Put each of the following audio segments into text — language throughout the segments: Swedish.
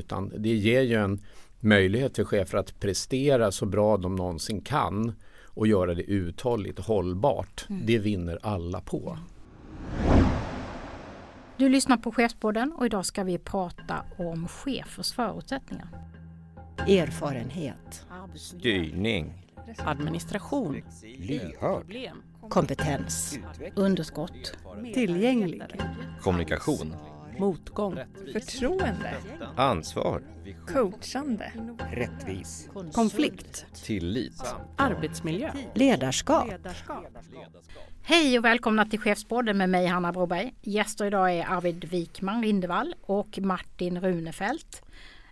Utan det ger ju en möjlighet för chefer att prestera så bra de någonsin kan och göra det uthålligt och hållbart. Mm. Det vinner alla på. Du lyssnar på Chefspodden och idag ska vi prata om chefers förutsättningar. Erfarenhet. Styrning. Administration. Lyhörd. Kompetens. Underskott. Tillgänglig. Kommunikation. Motgång. Förtroende. Ansvar. Coachande. Rättvis. Konflikt. Tillit. Arbetsmiljö. Ledarskap. Hej och välkomna till Chefspodden med mig Hanna Broberg. Gäster idag är Arvid Wikman Rindevall och Martin Runefelt.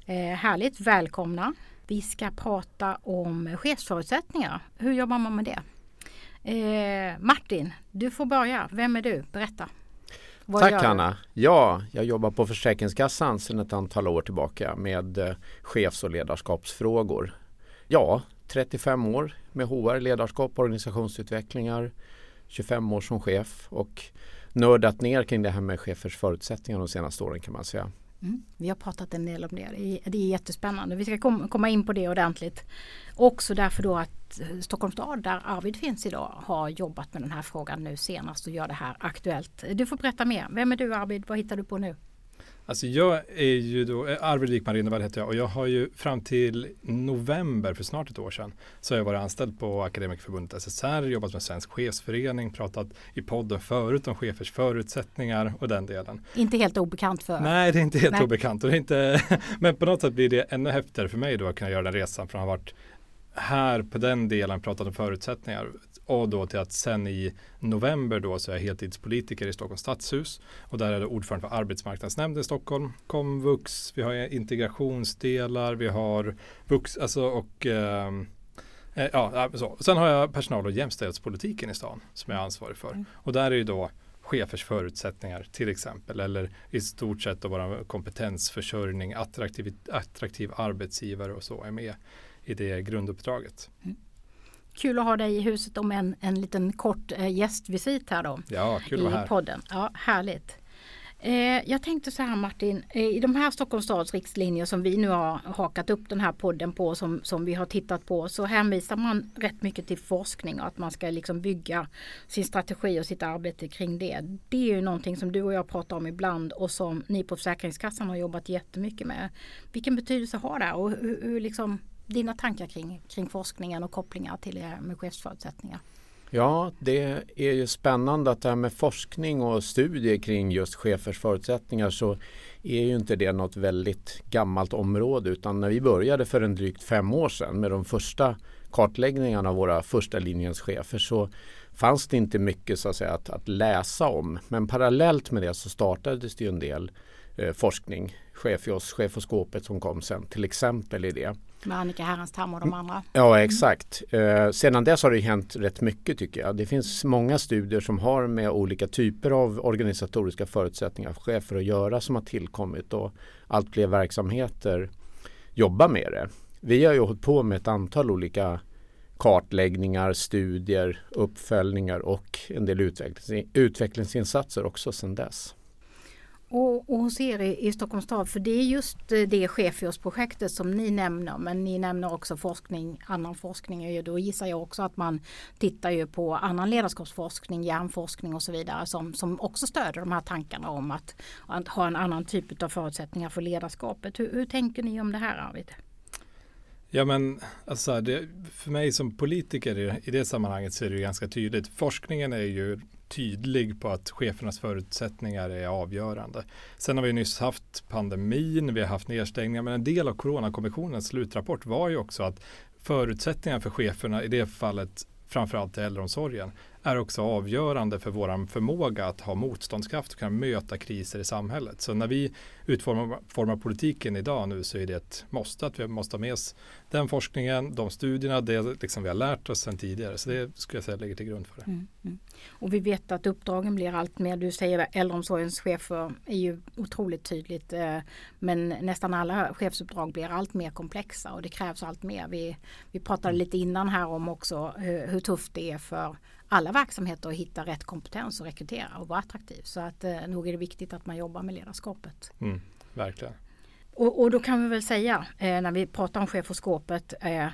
Eh, härligt, välkomna. Vi ska prata om chefsförutsättningar. Hur jobbar man med det? Eh, Martin, du får börja. Vem är du? Berätta. Vad Tack Hanna. Ja, jag jobbar på Försäkringskassan sedan ett antal år tillbaka med eh, chefs och ledarskapsfrågor. Ja, 35 år med HR, ledarskap, organisationsutvecklingar, 25 år som chef och nördat ner kring det här med chefers förutsättningar de senaste åren kan man säga. Mm. Vi har pratat en del om det. Det är, jättespännande. Vi ska kom, komma in på det ordentligt. Också därför då att eh, Stockholms stad där Arvid finns idag har jobbat med den här frågan nu senast och gör det här aktuellt. Du får berätta mer. Vem är du Arvid? Vad hittar du på nu? Alltså jag är ju då, eh, Arvid Wikman Rinnevall heter jag och jag har ju fram till november för snart ett år sedan så har jag varit anställd på Akademikerförbundet SSR, jobbat med Svensk chefsförening, pratat i podden förut om chefers förutsättningar och den delen. Inte helt obekant för? Nej, det är inte helt Nej. obekant. Och inte, men på något sätt blir det ännu häftigare för mig då att kunna göra den resan från att ha varit här på den delen pratat om förutsättningar och då till att sen i november då så är jag heltidspolitiker i Stockholms stadshus och där är det ordförande för arbetsmarknadsnämnden i Stockholm, komvux, vi har integrationsdelar, vi har vux, alltså och ehm, eh, ja, så. Sen har jag personal och jämställdhetspolitiken i stan som jag är ansvarig för mm. och där är ju då chefers förutsättningar till exempel eller i stort sett då vara kompetensförsörjning, attraktiv, attraktiv arbetsgivare och så är med i det grunduppdraget. Mm. Kul att ha dig i huset om en, en liten kort eh, gästvisit här då. Ja, kul att vara här. podden. Ja, härligt. Eh, jag tänkte så här Martin, eh, i de här Stockholms stads riktlinjer som vi nu har hakat upp den här podden på som, som vi har tittat på så hänvisar man rätt mycket till forskning och att man ska liksom bygga sin strategi och sitt arbete kring det. Det är ju någonting som du och jag pratar om ibland och som ni på Försäkringskassan har jobbat jättemycket med. Vilken betydelse har det och hur, hur liksom dina tankar kring, kring forskningen och kopplingar till det med chefsförutsättningar? Ja, det är ju spännande att det här med forskning och studier kring just chefers förutsättningar så är ju inte det något väldigt gammalt område utan när vi började för en drygt fem år sedan med de första kartläggningarna av våra första linjens chefer så fanns det inte mycket så att, säga, att, att läsa om. Men parallellt med det så startades det ju en del eh, forskning. Chefios, chefoskopet som kom sen till exempel i det. Med Annika Härenstam och de andra. Ja exakt. Eh, sedan dess har det hänt rätt mycket tycker jag. Det finns många studier som har med olika typer av organisatoriska förutsättningar för chefer att göra som har tillkommit och allt fler verksamheter jobbar med det. Vi har ju hållit på med ett antal olika kartläggningar, studier, uppföljningar och en del utvecklingsinsatser också sedan dess. Och, och hos er i, i Stockholms stad, för det är just eh, det Chefios-projektet som ni nämner, men ni nämner också forskning, annan forskning. Då gissar jag också att man tittar ju på annan ledarskapsforskning, hjärnforskning och så vidare som, som också stöder de här tankarna om att, att ha en annan typ av förutsättningar för ledarskapet. Hur, hur tänker ni om det här Arvid? Ja men alltså det, för mig som politiker i, i det sammanhanget så är det ganska tydligt. Forskningen är ju tydlig på att chefernas förutsättningar är avgörande. Sen har vi nyss haft pandemin, vi har haft nedstängningar, men en del av Coronakommissionens slutrapport var ju också att förutsättningarna för cheferna i det fallet framförallt i äldreomsorgen är också avgörande för vår förmåga att ha motståndskraft och kunna möta kriser i samhället. Så när vi utformar politiken idag nu så är det ett måste att vi måste ha med oss den forskningen, de studierna, det liksom vi har lärt oss sedan tidigare. Så det skulle jag säga ligger till grund för det. Mm, mm. Och vi vet att uppdragen blir allt mer, du säger äldreomsorgens chefer är ju otroligt tydligt eh, men nästan alla chefsuppdrag blir allt mer komplexa och det krävs allt mer. Vi, vi pratade mm. lite innan här om också hur, hur tufft det är för alla verksamheter att hitta rätt kompetens och rekrytera och vara attraktiv. Så att eh, nog är det viktigt att man jobbar med ledarskapet. Mm, verkligen. Och, och, då kan vi väl säga eh, när vi pratar om chefoskopet eh,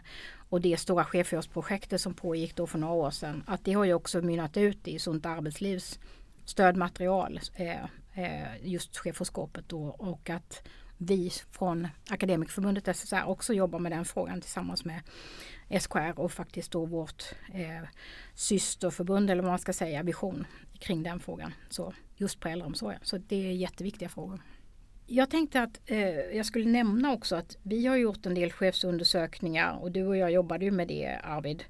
och det stora chefsprojektet som pågick då för några år sedan att det har ju också mynnat ut i Sunt arbetslivs stödmaterial eh, eh just chefoskopet då och att vi från Akademikerförbundet SSR också jobbar med den frågan tillsammans med SKR och faktiskt då vårt eh, systerförbund eller vad man ska säga, Vision kring den frågan. Så just på äldreomsorgen. Så det är jätteviktiga frågor. Jag tänkte att eh, jag skulle nämna också att vi har gjort en del chefsundersökningar och du och jag jobbade ju med det Arvid.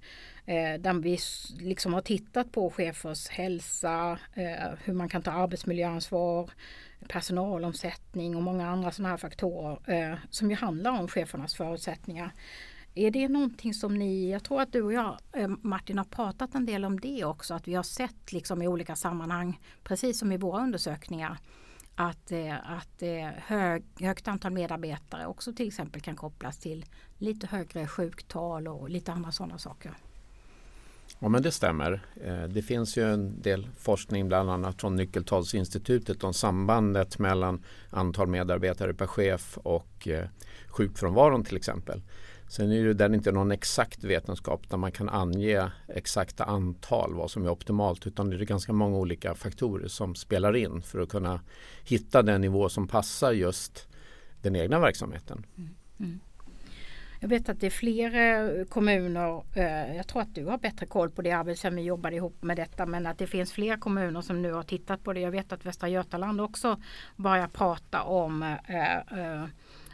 Eh, där vi liksom har tittat på chefers hälsa, eh, hur man kan ta arbetsmiljöansvar, personalomsättning och många andra sådana här faktorer eh, som ju handlar om chefernas förutsättningar. Är det någonting som ni, jag tror att du och jag eh, Martin har pratat en del om det också, att vi har sett liksom i olika sammanhang, precis som i våra undersökningar, att, eh, att eh, hög, högt antal medarbetare också till exempel kan kopplas till lite högre sjuktal och lite andra sådana saker. Ja men det stämmer. Eh, det finns ju en del forskning bland annat från Nyckeltalsinstitutet om sambandet mellan antal medarbetare per chef och eh, sjukfrånvaron till exempel. Sen är det den inte någon exakt vetenskap där man kan ange exakta antal vad som är optimalt utan det är ganska många olika faktorer som spelar in för att kunna hitta den nivå som passar just den egna verksamheten. Mm. Mm. Jag vet att det är fler eh, kommuner, eh, jag tror att du har bättre koll på det Arvid sen vi jobbade ihop med detta, men att det finns fler kommuner som nu har tittat på det. Jag vet att Västra Götaland också börjar prata om eh,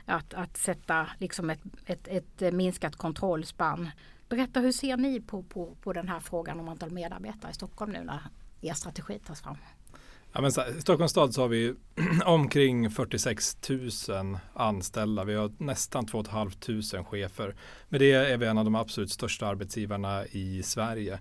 att, att sätta liksom ett, ett, ett minskat kontrollspann. Berätta hur ser ni på, på, på den här frågan om antal medarbetare i Stockholm nu när er strategi tas fram? Ja, men så, I Stockholms stad så har vi omkring 46 000 anställda. Vi har nästan 2 500 chefer. Med det är vi en av de absolut största arbetsgivarna i Sverige.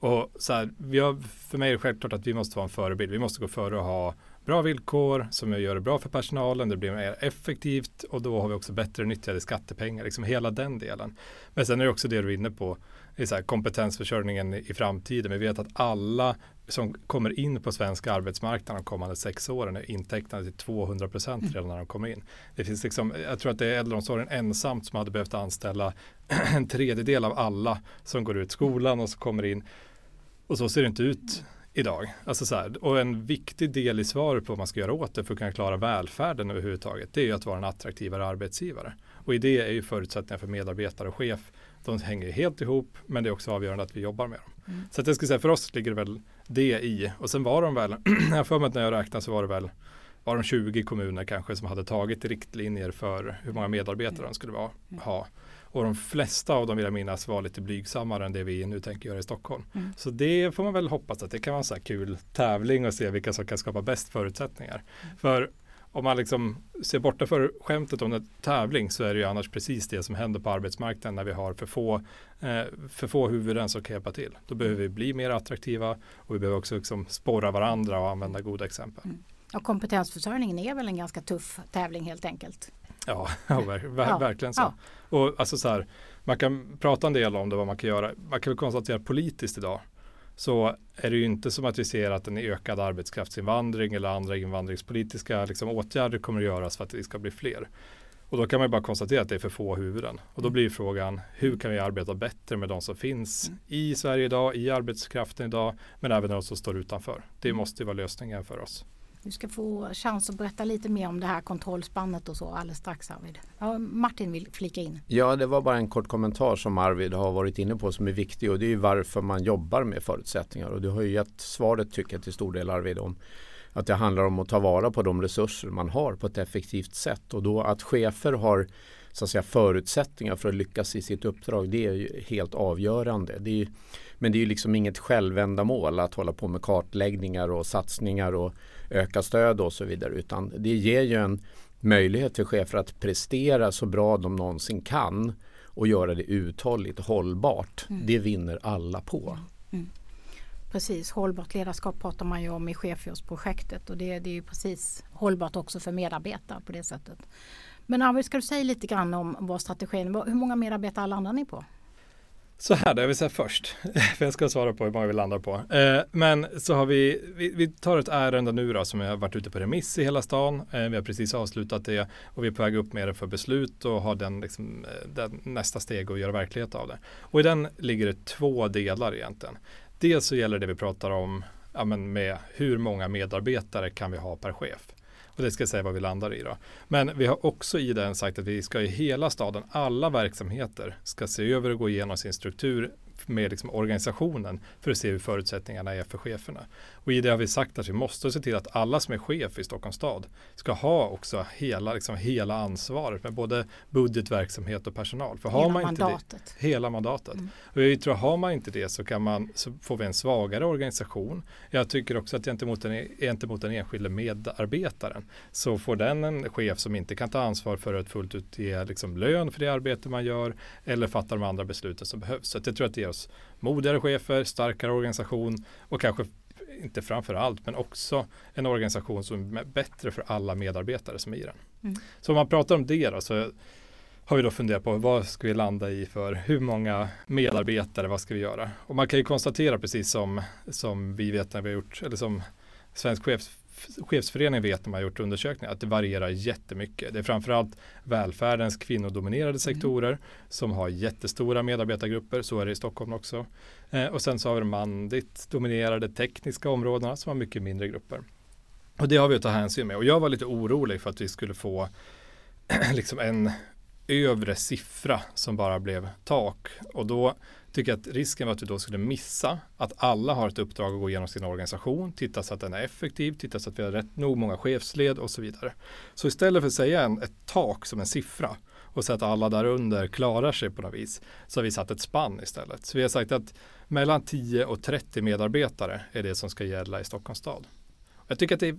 Och så här, vi har, för mig är det självklart att vi måste vara en förebild. Vi måste gå före och ha bra villkor som gör det bra för personalen, det blir mer effektivt och då har vi också bättre nyttjade skattepengar, liksom hela den delen. Men sen är det också det du är inne på, är så här, kompetensförsörjningen i framtiden. Vi vet att alla som kommer in på svenska arbetsmarknaden de kommande sex åren är intecknade till 200 procent mm. redan när de kommer in. Det finns liksom, jag tror att det är äldreomsorgen ensamt som hade behövt anställa en tredjedel av alla som går ut skolan och som kommer in. Och så ser det inte ut idag. Alltså så här, och en viktig del i svaret på vad man ska göra åt det för att kunna klara välfärden överhuvudtaget det är ju att vara en attraktivare arbetsgivare. Och i det är ju förutsättningar för medarbetare och chef de hänger helt ihop men det är också avgörande att vi jobbar med dem. Mm. Så att jag skulle säga för oss ligger det väl det i och sen var de väl, jag för mig att när jag räknade så var det väl var de 20 kommuner kanske som hade tagit riktlinjer för hur många medarbetare de skulle vara, mm. ha. Och de flesta av dem vill jag minnas var lite blygsammare än det vi nu tänker göra i Stockholm. Mm. Så det får man väl hoppas att det kan vara en så här kul tävling och se vilka som kan skapa bäst förutsättningar. Mm. För om man liksom ser borta för skämtet om en tävling så är det ju annars precis det som händer på arbetsmarknaden när vi har för få, eh, för få huvuden som kan hjälpa till. Då behöver vi bli mer attraktiva och vi behöver också liksom sporra varandra och använda goda exempel. Mm. Och kompetensförsörjningen är väl en ganska tuff tävling helt enkelt? Ja, ja, ver ver verkligen så. Ja. Och alltså så här, man kan prata en del om det, vad man kan göra. Man kan väl konstatera politiskt idag så är det ju inte som att vi ser att en ökad arbetskraftsinvandring eller andra invandringspolitiska liksom, åtgärder kommer att göras för att det ska bli fler. Och då kan man bara konstatera att det är för få huvuden. Och då blir frågan hur kan vi arbeta bättre med de som finns mm. i Sverige idag, i arbetskraften idag, men även de som står utanför. Det måste vara lösningen för oss. Du ska få chans att berätta lite mer om det här kontrollspannet och så alldeles strax Arvid. Ja, Martin vill flika in. Ja, det var bara en kort kommentar som Arvid har varit inne på som är viktig och det är varför man jobbar med förutsättningar och du har ju gett svaret tycker jag till stor del Arvid om att det handlar om att ta vara på de resurser man har på ett effektivt sätt och då att chefer har så att säga, förutsättningar för att lyckas i sitt uppdrag det är ju helt avgörande. Det är, men det är ju liksom inget självändamål att hålla på med kartläggningar och satsningar och öka stöd och så vidare utan det ger ju en möjlighet för chefer att prestera så bra de någonsin kan och göra det uthålligt hållbart. Mm. Det vinner alla på. Mm. Precis, hållbart ledarskap pratar man ju om i Chefsprojektet och det, det är ju precis hållbart också för medarbetare på det sättet. Men Arvid, ska du säga lite grann om vad strategin, hur många medarbetare landar ni på? Så här då, jag vill säga först, för jag ska svara på hur många vi landar på. Eh, men så har vi, vi, vi tar ett ärende nu då som har varit ute på remiss i hela stan. Eh, vi har precis avslutat det och vi är på väg upp med det för beslut och har den, liksom, eh, den nästa steg att göra verklighet av det. Och i den ligger det två delar egentligen. Dels så gäller det vi pratar om ja, men med hur många medarbetare kan vi ha per chef. Och det ska jag säga vad vi landar i då. Men vi har också i den sagt att vi ska i hela staden, alla verksamheter ska se över och gå igenom sin struktur med liksom organisationen för att se hur förutsättningarna är för cheferna. Och i det har vi sagt att vi måste se till att alla som är chef i Stockholms stad ska ha också hela, liksom hela ansvaret med både budget, verksamhet och personal. För hela har man mandatet. Inte det, hela mandatet. Mm. Och vi tror har man inte det så, kan man, så får vi en svagare organisation. Jag tycker också att gentemot den, gentemot den enskilde medarbetaren så får den en chef som inte kan ta ansvar för att fullt ut ge liksom lön för det arbete man gör eller fatta de andra besluten som behövs. Så jag tror att det ger oss modigare chefer, starkare organisation och kanske inte framför allt, men också en organisation som är bättre för alla medarbetare som är i den. Mm. Så om man pratar om det då, så har vi då funderat på vad ska vi landa i för hur många medarbetare, vad ska vi göra? Och man kan ju konstatera precis som, som vi vet när vi har gjort, eller som Svensk chefs, chefsförening vet när man har gjort undersökningar, att det varierar jättemycket. Det är framförallt välfärdens kvinnodominerade sektorer som har jättestora medarbetargrupper, så är det i Stockholm också. Eh, och sen så har vi de manligt dominerade tekniska områdena som har mycket mindre grupper. Och det har vi att ta hänsyn med. Och jag var lite orolig för att vi skulle få liksom en övre siffra som bara blev tak. Och då tycker jag att risken var att vi då skulle missa att alla har ett uppdrag att gå igenom sin organisation, titta så att den är effektiv, titta så att vi har rätt nog många chefsled och så vidare. Så istället för att säga en, ett tak som en siffra och säga att alla där under klarar sig på något vis så har vi satt ett spann istället. Så vi har sagt att mellan 10 och 30 medarbetare är det som ska gälla i Stockholms stad. Jag tycker att det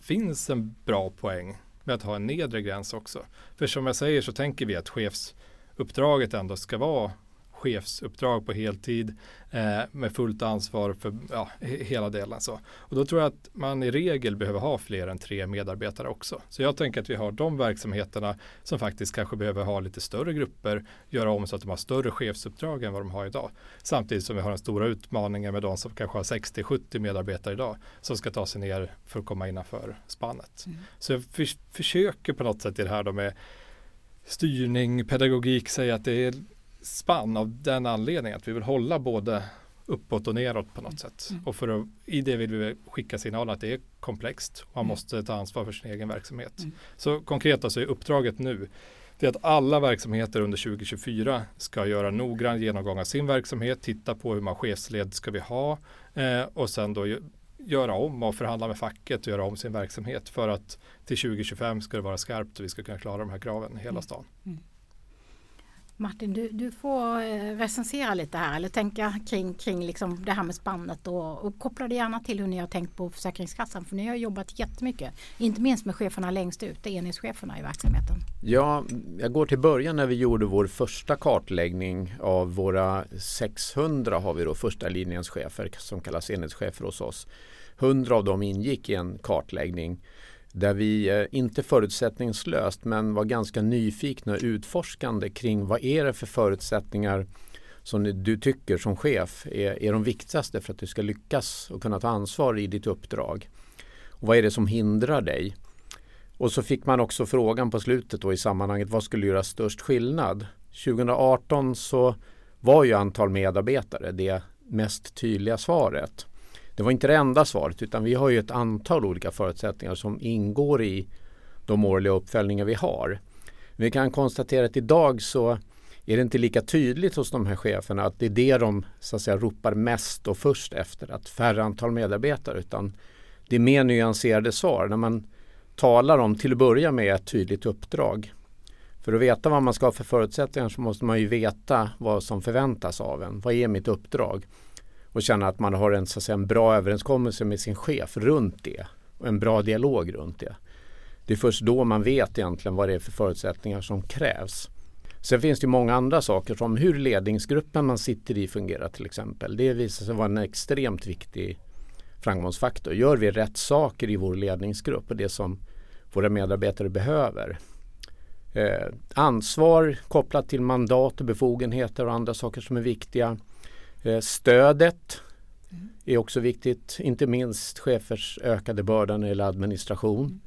finns en bra poäng med att ha en nedre gräns också. För som jag säger så tänker vi att chefsuppdraget ändå ska vara chefsuppdrag på heltid eh, med fullt ansvar för ja, hela delen. Så. Och då tror jag att man i regel behöver ha fler än tre medarbetare också. Så jag tänker att vi har de verksamheterna som faktiskt kanske behöver ha lite större grupper, göra om så att de har större chefsuppdrag än vad de har idag. Samtidigt som vi har den stora utmaningen med de som kanske har 60-70 medarbetare idag som ska ta sig ner för att komma innanför spannet. Mm. Så jag för, försöker på något sätt i det här då med styrning, pedagogik säga att det är spann av den anledningen att vi vill hålla både uppåt och neråt på något sätt. Mm. Och för att, i det vill vi skicka signalen att det är komplext. Man mm. måste ta ansvar för sin egen verksamhet. Mm. Så konkret alltså är uppdraget nu det är att alla verksamheter under 2024 ska göra noggrann genomgång av sin verksamhet, titta på hur många chefsled ska vi ha eh, och sen då göra om och förhandla med facket och göra om sin verksamhet för att till 2025 ska det vara skarpt och vi ska kunna klara de här kraven i hela mm. stan. Mm. Martin, du, du får eh, recensera lite här eller tänka kring, kring liksom det här med spannet och, och koppla det gärna till hur ni har tänkt på Försäkringskassan för ni har jobbat jättemycket, inte minst med cheferna längst ut, enhetscheferna i verksamheten. Ja, jag går till början när vi gjorde vår första kartläggning av våra 600 har vi då första linjens chefer som kallas enhetschefer hos oss. 100 av dem ingick i en kartläggning där vi eh, inte förutsättningslöst men var ganska nyfikna och utforskande kring vad är det för förutsättningar som du tycker som chef är, är de viktigaste för att du ska lyckas och kunna ta ansvar i ditt uppdrag. Och vad är det som hindrar dig? Och så fick man också frågan på slutet då i sammanhanget vad skulle göra störst skillnad? 2018 så var ju antal medarbetare det mest tydliga svaret. Det var inte det enda svaret utan vi har ju ett antal olika förutsättningar som ingår i de årliga uppföljningar vi har. Vi kan konstatera att idag så är det inte lika tydligt hos de här cheferna att det är det de så att säga, ropar mest och först efter, att färre antal medarbetare utan det är mer nyanserade svar när man talar om till att börja med ett tydligt uppdrag. För att veta vad man ska ha för förutsättningar så måste man ju veta vad som förväntas av en. Vad är mitt uppdrag? Och känna att man har en, så att säga, en bra överenskommelse med sin chef runt det och en bra dialog runt det. Det är först då man vet egentligen vad det är för förutsättningar som krävs. Sen finns det många andra saker som hur ledningsgruppen man sitter i fungerar till exempel. Det visar sig vara en extremt viktig framgångsfaktor. Gör vi rätt saker i vår ledningsgrupp och det som våra medarbetare behöver Eh, ansvar kopplat till mandat och befogenheter och andra saker som är viktiga. Eh, stödet är också viktigt, inte minst chefers ökade börda när det gäller administration.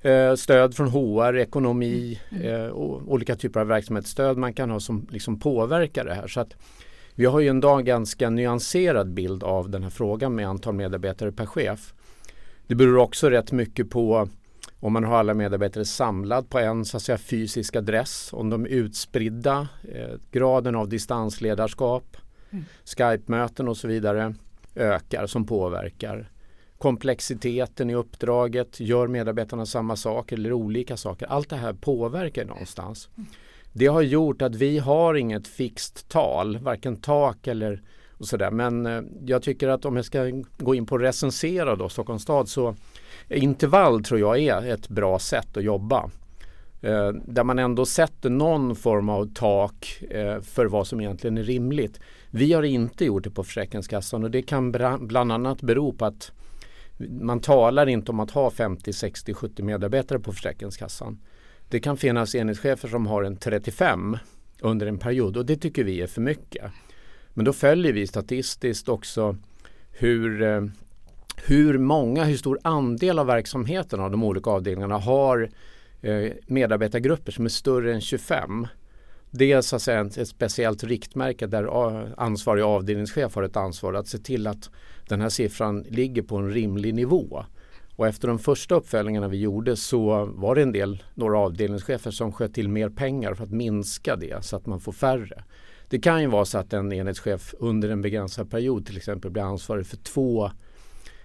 Eh, stöd från HR, ekonomi eh, och olika typer av verksamhetsstöd man kan ha som liksom påverkar det här. Så att vi har ju en dag ganska nyanserad bild av den här frågan med antal medarbetare per chef. Det beror också rätt mycket på om man har alla medarbetare samlad på en så att säga, fysisk adress, om de är utspridda, eh, graden av distansledarskap, Skype-möten och så vidare ökar som påverkar. Komplexiteten i uppdraget, gör medarbetarna samma saker eller olika saker? Allt det här påverkar någonstans. Det har gjort att vi har inget fixt tal, varken tak eller och sådär. Men eh, jag tycker att om jag ska gå in på att recensera då Stockholms stad så intervall tror jag är ett bra sätt att jobba. Eh, där man ändå sätter någon form av tak eh, för vad som egentligen är rimligt. Vi har inte gjort det på Försäkringskassan och det kan bland annat bero på att man talar inte om att ha 50, 60, 70 medarbetare på Försäkringskassan. Det kan finnas enhetschefer som har en 35 under en period och det tycker vi är för mycket. Men då följer vi statistiskt också hur, eh, hur många, hur stor andel av verksamheten av de olika avdelningarna har Eh, medarbetargrupper som är större än 25. Det är så att säga ett speciellt riktmärke där ansvarig avdelningschef har ett ansvar att se till att den här siffran ligger på en rimlig nivå. Och efter de första uppföljningarna vi gjorde så var det en del, några avdelningschefer som sköt till mer pengar för att minska det så att man får färre. Det kan ju vara så att en enhetschef under en begränsad period till exempel blir ansvarig för två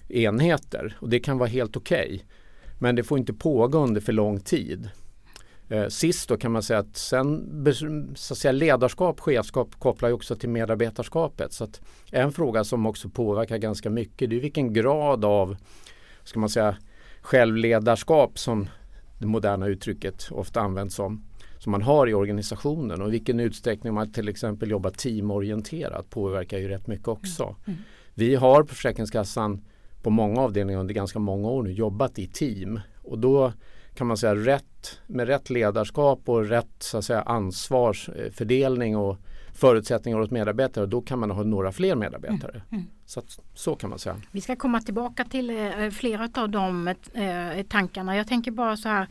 enheter och det kan vara helt okej. Okay. Men det får inte pågå under för lång tid. Eh, sist då kan man säga att sen så att säga, ledarskap, chefskap kopplar ju också till medarbetarskapet. Så att en fråga som också påverkar ganska mycket det är vilken grad av ska man säga, självledarskap som det moderna uttrycket ofta används som som man har i organisationen och i vilken utsträckning man till exempel jobbar teamorienterat påverkar ju rätt mycket också. Mm. Mm. Vi har på Försäkringskassan på många avdelningar under ganska många år nu jobbat i team och då kan man säga rätt med rätt ledarskap och rätt så att säga, ansvarsfördelning och förutsättningar hos medarbetare då kan man ha några fler medarbetare. Mm. Mm. Så, att, så kan man säga. Vi ska komma tillbaka till eh, flera av de eh, tankarna. Jag tänker bara så här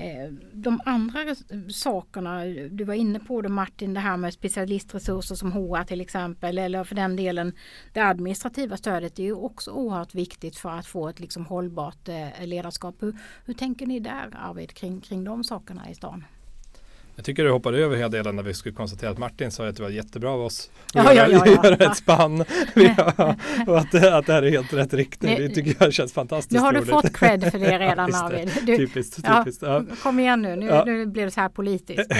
Eh, de andra sakerna, du var inne på det Martin, det här med specialistresurser som HR till exempel eller för den delen det administrativa stödet är ju också oerhört viktigt för att få ett liksom hållbart eh, ledarskap. Hur, hur tänker ni där Arvid kring, kring de sakerna i stan? Jag tycker du hoppade över hela delen när vi skulle konstatera att Martin sa att det var jättebra av oss att Ja, ja, ja, ja. göra ett spann. och att, det- att det här är helt rätt riktning. Det tycker jag känns fantastiskt Nu har du roligt. fått cred för det redan. Arvid. Du, Typiskt, typiskt. Kom igen nu, nu, nu blir det så här politiskt.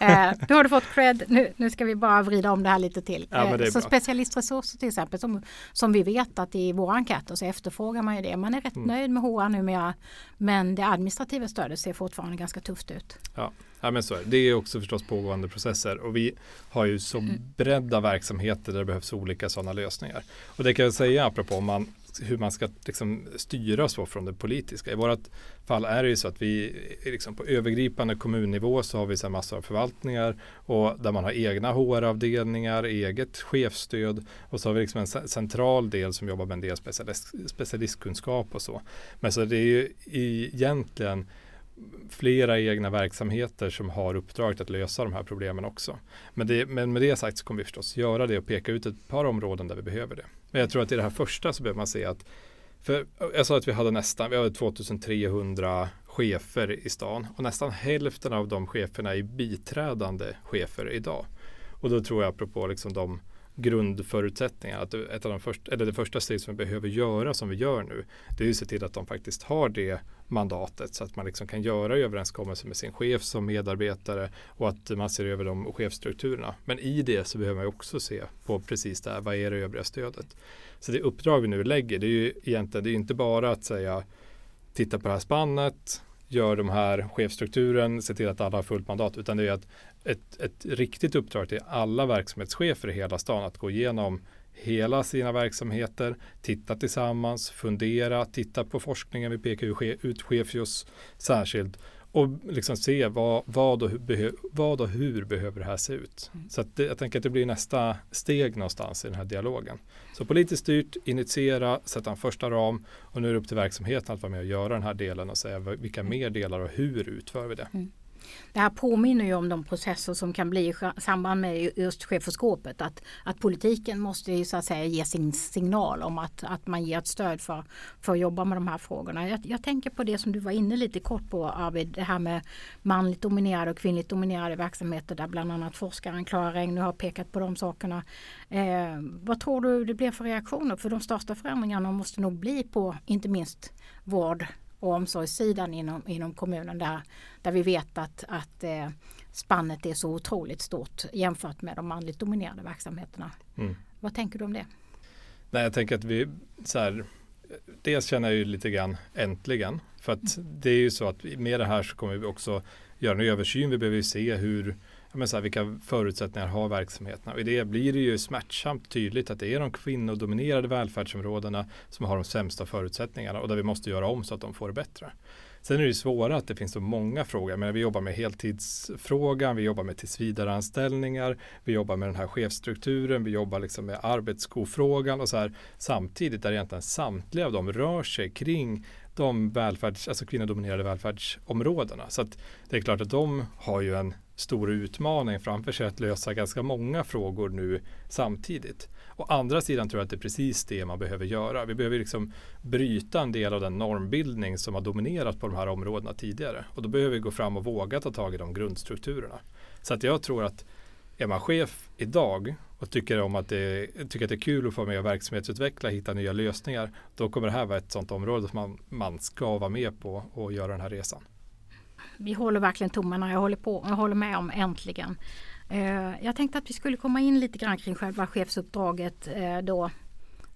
Eh, nu har du fått cred, nu, nu ska vi bara vrida om det här lite till. Eh, så bra. specialistresurser till exempel, som, som vi vet att i våra enkäter så efterfrågar man ju det. Man är rätt Mm. nöjd med HR numera, men det administrativa stödet ser fortfarande ganska tufft ut. Ja. Ja, men så är det. Det är också förstås pågående processer och vi har ju så Mm. bredda verksamheter där det behövs olika sådana lösningar. Och det kan jag säga apropå man, hur man ska liksom styra så från det politiska. I vårt fall är det ju så att vi liksom på övergripande kommunnivå så har vi så massor av förvaltningar och där man har egna HR-avdelningar, eget chefsstöd och så har vi liksom en ce- central del som jobbar med en del specialist, specialistkunskap och så. Men så det är ju egentligen flera egna verksamheter som har uppdraget att lösa de här problemen också. Men, det, men med det sagt så kommer vi förstås göra det och peka ut ett par områden där vi behöver det. Men jag tror att i det här första så behöver man se att för jag sa att vi hade nästan, vi hade 2300 chefer i stan och nästan hälften av de cheferna är biträdande chefer idag. Och då tror jag apropå liksom de grundförutsättningar. att ett av de första, eller det första steget som vi behöver göra som vi gör nu, det är att se till att de faktiskt har det mandatet så att man liksom kan göra överenskommelser med sin chef som medarbetare och att man ser över de chefsstrukturerna. Men i det så behöver man också se på precis det här, vad är det övriga stödet? Så det uppdrag vi nu lägger, det är ju egentligen, det är inte bara att säga titta på det här spannet, gör de här chefstrukturen, se till att alla har fullt mandat, utan det är att ett, ett riktigt uppdrag till alla verksamhetschefer i hela stan att gå igenom hela sina verksamheter, titta tillsammans, fundera, titta på forskningen. Vi ut Chefios särskilt och liksom se vad, vad, och vad och hur behöver det här se ut. Mm. Så det, jag tänker att det blir nästa steg någonstans i den här dialogen. Så politiskt styrt, initiera, sätta en första ram och nu är det upp till verksamheten att vara med och göra den här delen och säga vilka mer delar och hur utför vi det. Det här påminner ju om de processer som kan bli i samband med just chefoskopet. Att, att politiken måste ju så att säga ge sin signal om att, att man ger ett stöd för, för att jobba med de här frågorna. Jag, jag tänker på det som du var inne lite kort på Arvid, det här med manligt dominerade och kvinnligt dominerade verksamheter där bland annat forskaren Klara Regn nu har pekat på de sakerna. Eh, vad tror du det blir för reaktioner? För de största förändringarna måste nog bli på inte minst vård och omsorgssidan inom, inom kommunen där, där vi vet att, att eh, spannet är så otroligt stort jämfört med de manligt dominerade verksamheterna. Mm. Vad tänker du om det? Nej, jag tänker att vi så här, dels känner jag ju lite grann äntligen. För att det är ju så att med det här så kommer vi också göra en översyn. Vi behöver ju se hur, men så här, vilka förutsättningar har verksamheterna. Och i det blir det ju smärtsamt tydligt att det är de kvinnodominerade välfärdsområdena som har de sämsta förutsättningarna och där vi måste göra om så att de får det bättre. Sen är det svåra att det finns så många frågor. Men vi jobbar med heltidsfrågan, vi jobbar med tillsvidareanställningar, vi jobbar med den här chefsstrukturen, vi jobbar liksom med arbetsskofrågan och så här. Samtidigt där egentligen samtliga av dem rör sig kring de välfärds, alltså kvinnodominerade välfärdsområdena. Så att det är klart att de har ju en stor utmaning framför sig att lösa ganska många frågor nu samtidigt. Å andra sidan tror jag att det är precis det man behöver göra. Vi behöver liksom bryta en del av den normbildning som har dominerat på de här områdena tidigare. Och då behöver vi gå fram och våga ta tag i de grundstrukturerna. Så att jag tror att är man chef idag och tycker, om att det, tycker att det är kul att få med och verksamhetsutveckla, hitta nya lösningar, då kommer det här vara ett sådant område som man, man ska vara med på och göra den här resan. Vi håller verkligen tummarna. Jag håller, på, jag håller med om äntligen. Eh, jag tänkte att vi skulle komma in lite grann kring själva chefsuppdraget. Eh, då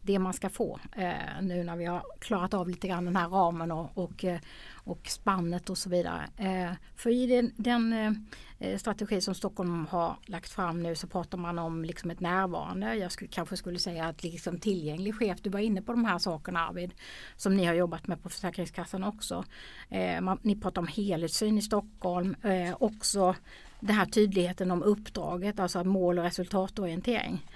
det man ska få eh, nu när vi har klarat av lite grann den här ramen och, och, eh, och spannet och så vidare. Eh, för i den, den eh, eh, strategi som Stockholm har lagt fram nu så pratar man om liksom ett närvarande. Jag skulle, kanske skulle säga att liksom tillgänglig chef. Du var inne på de här sakerna Arvid som ni har jobbat med på Försäkringskassan också. Eh, man, ni pratar om helhetssyn i Stockholm. Eh, också den här tydligheten om uppdraget, alltså mål och resultatorientering.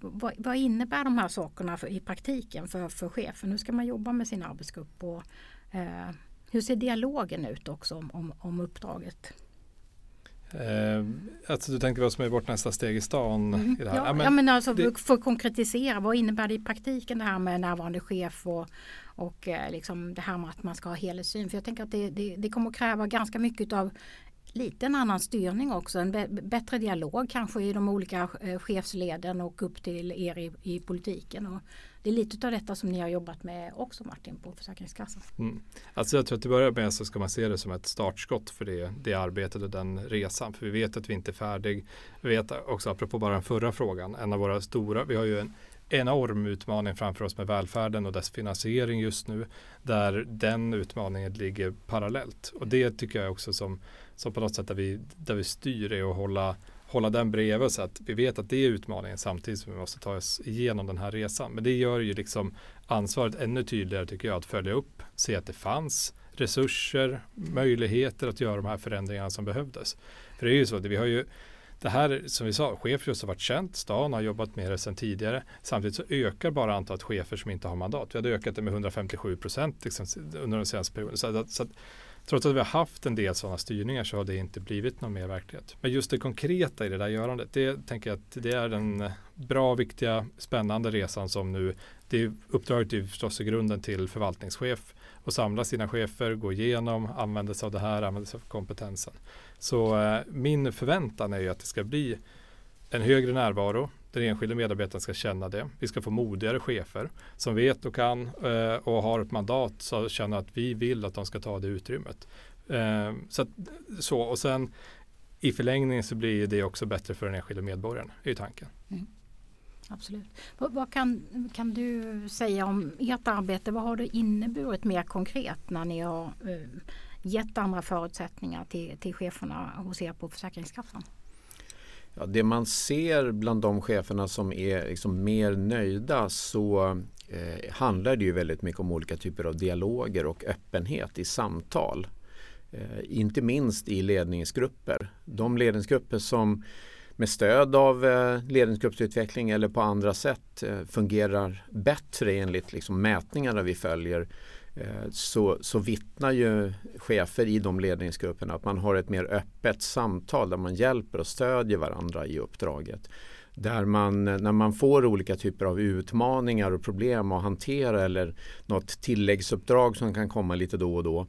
Vad, vad, innebär de här sakerna för, i praktiken för, för chefen? Hur ska man jobba med sin arbetsgrupp? Och, eh, hur ser dialogen ut också om, om, om uppdraget? Eh, alltså du tänker vad som är vårt nästa steg i stan? Mm. I det här. Ja, Ja, men ja, men alltså det- för att konkretisera, vad innebär det i praktiken det här med närvarande chef och, och eh, liksom det här med att man ska ha helhetssyn? För jag tänker att det, det, det kommer kräva ganska mycket av lite en annan styrning också, en bättre dialog kanske i de olika eh, chefsleden och upp till er i, i politiken. Och det är lite av detta som ni har jobbat med också Martin på Försäkringskassan. Mm. Alltså jag tror att till börjar med så ska man se det som ett startskott för det, det arbetet och den resan. För vi vet att vi inte är färdig. Vi vet också, apropå bara den förra frågan, en av våra stora, vi har ju en enorm utmaning framför oss med välfärden och dess finansiering just nu. Där den utmaningen ligger parallellt. Och det tycker jag också som, som på något sätt där vi, där vi styr är att hålla hålla den bredvid så att vi vet att det är utmaningen samtidigt som vi måste ta oss igenom den här resan. Men det gör ju liksom ansvaret ännu tydligare tycker jag att följa upp, se att det fanns resurser, möjligheter att göra de här förändringarna som behövdes. För det är ju så, det, vi har ju det här som vi sa, chef har varit känt, stan har jobbat med det sedan tidigare. Samtidigt så ökar bara antalet chefer som inte har mandat. Vi hade ökat det med 157 procent liksom, under den senaste perioden. Så, att, så att, trots att vi har haft en del sådana styrningar så har det inte blivit någon mer verklighet. Men just det konkreta i det där görandet, det tänker jag att det är den eh, bra, viktiga, spännande resan som nu, det uppdraget är förstås i grunden till förvaltningschef och samla sina chefer, gå igenom, använda sig av det här, använda sig av kompetensen. Så eh, min förväntan är ju att det ska bli en högre närvaro. Den enskilde medarbetaren ska känna det. Vi ska få modigare chefer som vet och kan eh, och har ett mandat så känner att vi vill att de ska ta det utrymmet. Eh, så, att, så och sen i förlängningen så blir det också bättre för den enskilde medborgaren, är ju tanken. Mm. Absolut. Vad, vad kan, kan du säga om ert arbete? Vad har det inneburit mer konkret när ni har eh, gett andra förutsättningar till, till cheferna hos er på Försäkringskassan? Ja, det man ser bland de cheferna som är liksom mer nöjda så eh, handlar det ju väldigt mycket om olika typer av dialoger och öppenhet i samtal. Eh, inte minst i ledningsgrupper. De ledningsgrupper som med stöd av eh, ledningsgruppsutveckling eller på andra sätt eh, fungerar bättre enligt liksom mätningarna vi följer Eh, så, så vittnar ju chefer i de ledningsgrupperna att man har ett mer öppet samtal där man hjälper och stödjer varandra i uppdraget. Där man, när man får olika typer av utmaningar och problem att hantera eller något tilläggsuppdrag som kan komma lite då och då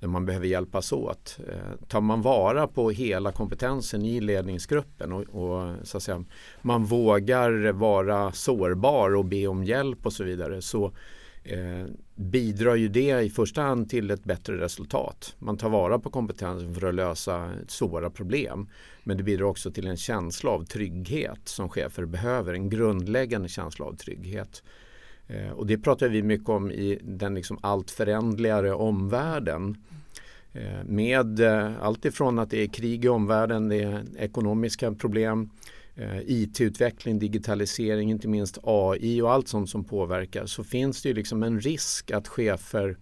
där man behöver hjälpas åt. Eh, tar man vara på hela kompetensen i ledningsgruppen och, och, så att säga, man vågar vara sårbar och be om hjälp och så vidare så eh, bidrar ju det i första hand till ett bättre resultat. Man tar vara på kompetensen för att lösa svåra problem. Men det bidrar också till en känsla av trygghet som chefer behöver, en grundläggande känsla av trygghet. Eh, och det pratar vi mycket om i den liksom allt förändligare omvärlden. Eh, med eh, allt ifrån att det är krig i omvärlden, det är ekonomiska problem, Eh, IT-utveckling, digitalisering, inte minst AI och allt sånt som påverkar så finns det ju liksom en risk att chefer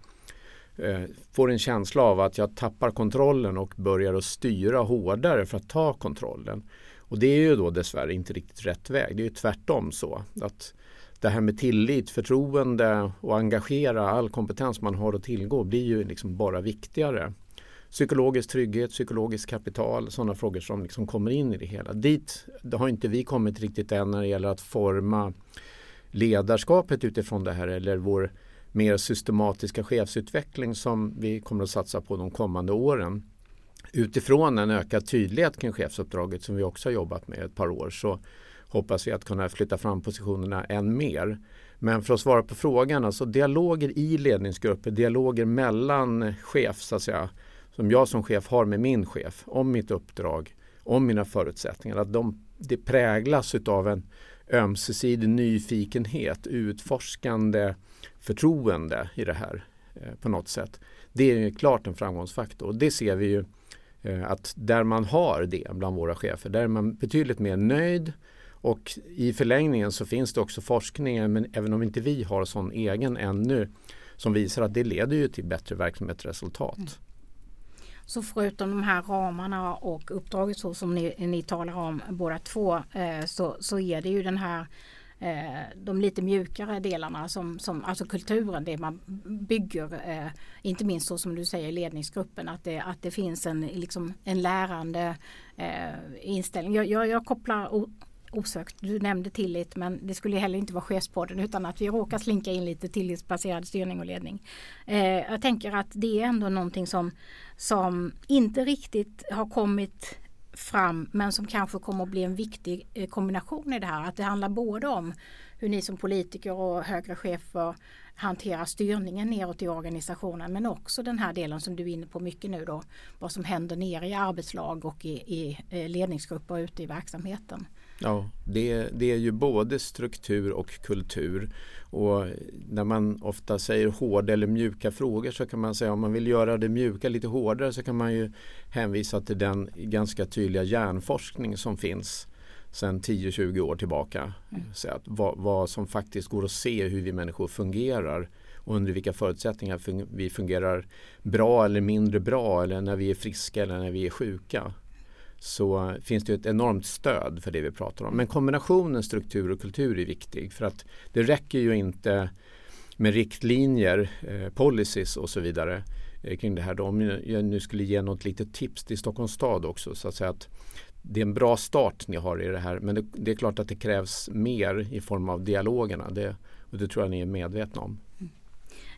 eh, får en känsla av att jag tappar kontrollen och börjar att styra hårdare för att ta kontrollen. Och det är ju då dessvärre inte riktigt rätt väg. Det är ju tvärtom så att det här med tillit, förtroende och engagera all kompetens man har att tillgå blir ju liksom bara viktigare. Psykologisk trygghet, psykologiskt kapital, sådana frågor som liksom kommer in i det hela. Dit det har inte vi kommit riktigt än när det gäller att forma ledarskapet utifrån det här eller vår mer systematiska chefsutveckling som vi kommer att satsa på de kommande åren. Utifrån en ökad tydlighet kring chefsuppdraget som vi också har jobbat med ett par år så hoppas vi att kunna flytta fram positionerna än mer. Men för att svara på frågan, alltså dialoger i ledningsgrupper, dialoger mellan chef så att säga, som jag som chef har med min chef om mitt uppdrag, om mina förutsättningar, att de, det präglas av en ömsesidig nyfikenhet, utforskande förtroende i det här eh, på något sätt. Det är klart en framgångsfaktor det ser vi ju eh, att där man har det bland våra chefer, där är man betydligt mer nöjd och i förlängningen så finns det också forskning, men även om inte vi har sån egen ännu, som visar att det leder ju till bättre verksamhetsresultat. Mm. Så förutom de här ramarna och uppdraget så som ni, ni talar om båda två eh, så, så är det ju den här eh, de lite mjukare delarna som, som alltså kulturen, det man bygger, eh, inte minst så som du säger ledningsgruppen, att det, att det finns en, liksom, en lärande eh, inställning. Jag, jag, jag kopplar osökt. Du nämnde tillit men det skulle heller inte vara chefspodden utan att vi råkar slinka in lite tillitsbaserad styrning och ledning. Eh, jag tänker att det är ändå någonting som, som inte riktigt har kommit fram men som kanske kommer att bli en viktig eh, kombination i det här. Att det handlar både om hur ni som politiker och högre chefer hanterar styrningen neråt i organisationen men också den här delen som du är inne på mycket nu då. Vad som händer nere i arbetslag och i, i eh, ledningsgrupper ute i verksamheten. Ja, det, det är ju både struktur och kultur. Och när man ofta säger hårda eller mjuka frågor så kan man säga om man vill göra det mjuka lite hårdare så kan man ju hänvisa till den ganska tydliga hjärnforskning som finns sedan 10-20 år tillbaka. Mm. Så att vad, vad, som faktiskt går att se hur vi människor fungerar och under vilka förutsättningar vi fungerar bra eller mindre bra eller när vi är friska eller när vi är sjuka så finns det ett enormt stöd för det vi pratar om. Men kombinationen struktur och kultur är viktig för att det räcker ju inte med riktlinjer, eh, policies och så vidare eh, kring det här. Då. Om jag nu skulle ge något litet tips till Stockholms stad också så att säga att det är en bra start ni har i det här men det, det är klart att det krävs mer i form av dialogerna det, och det tror jag ni är medvetna om.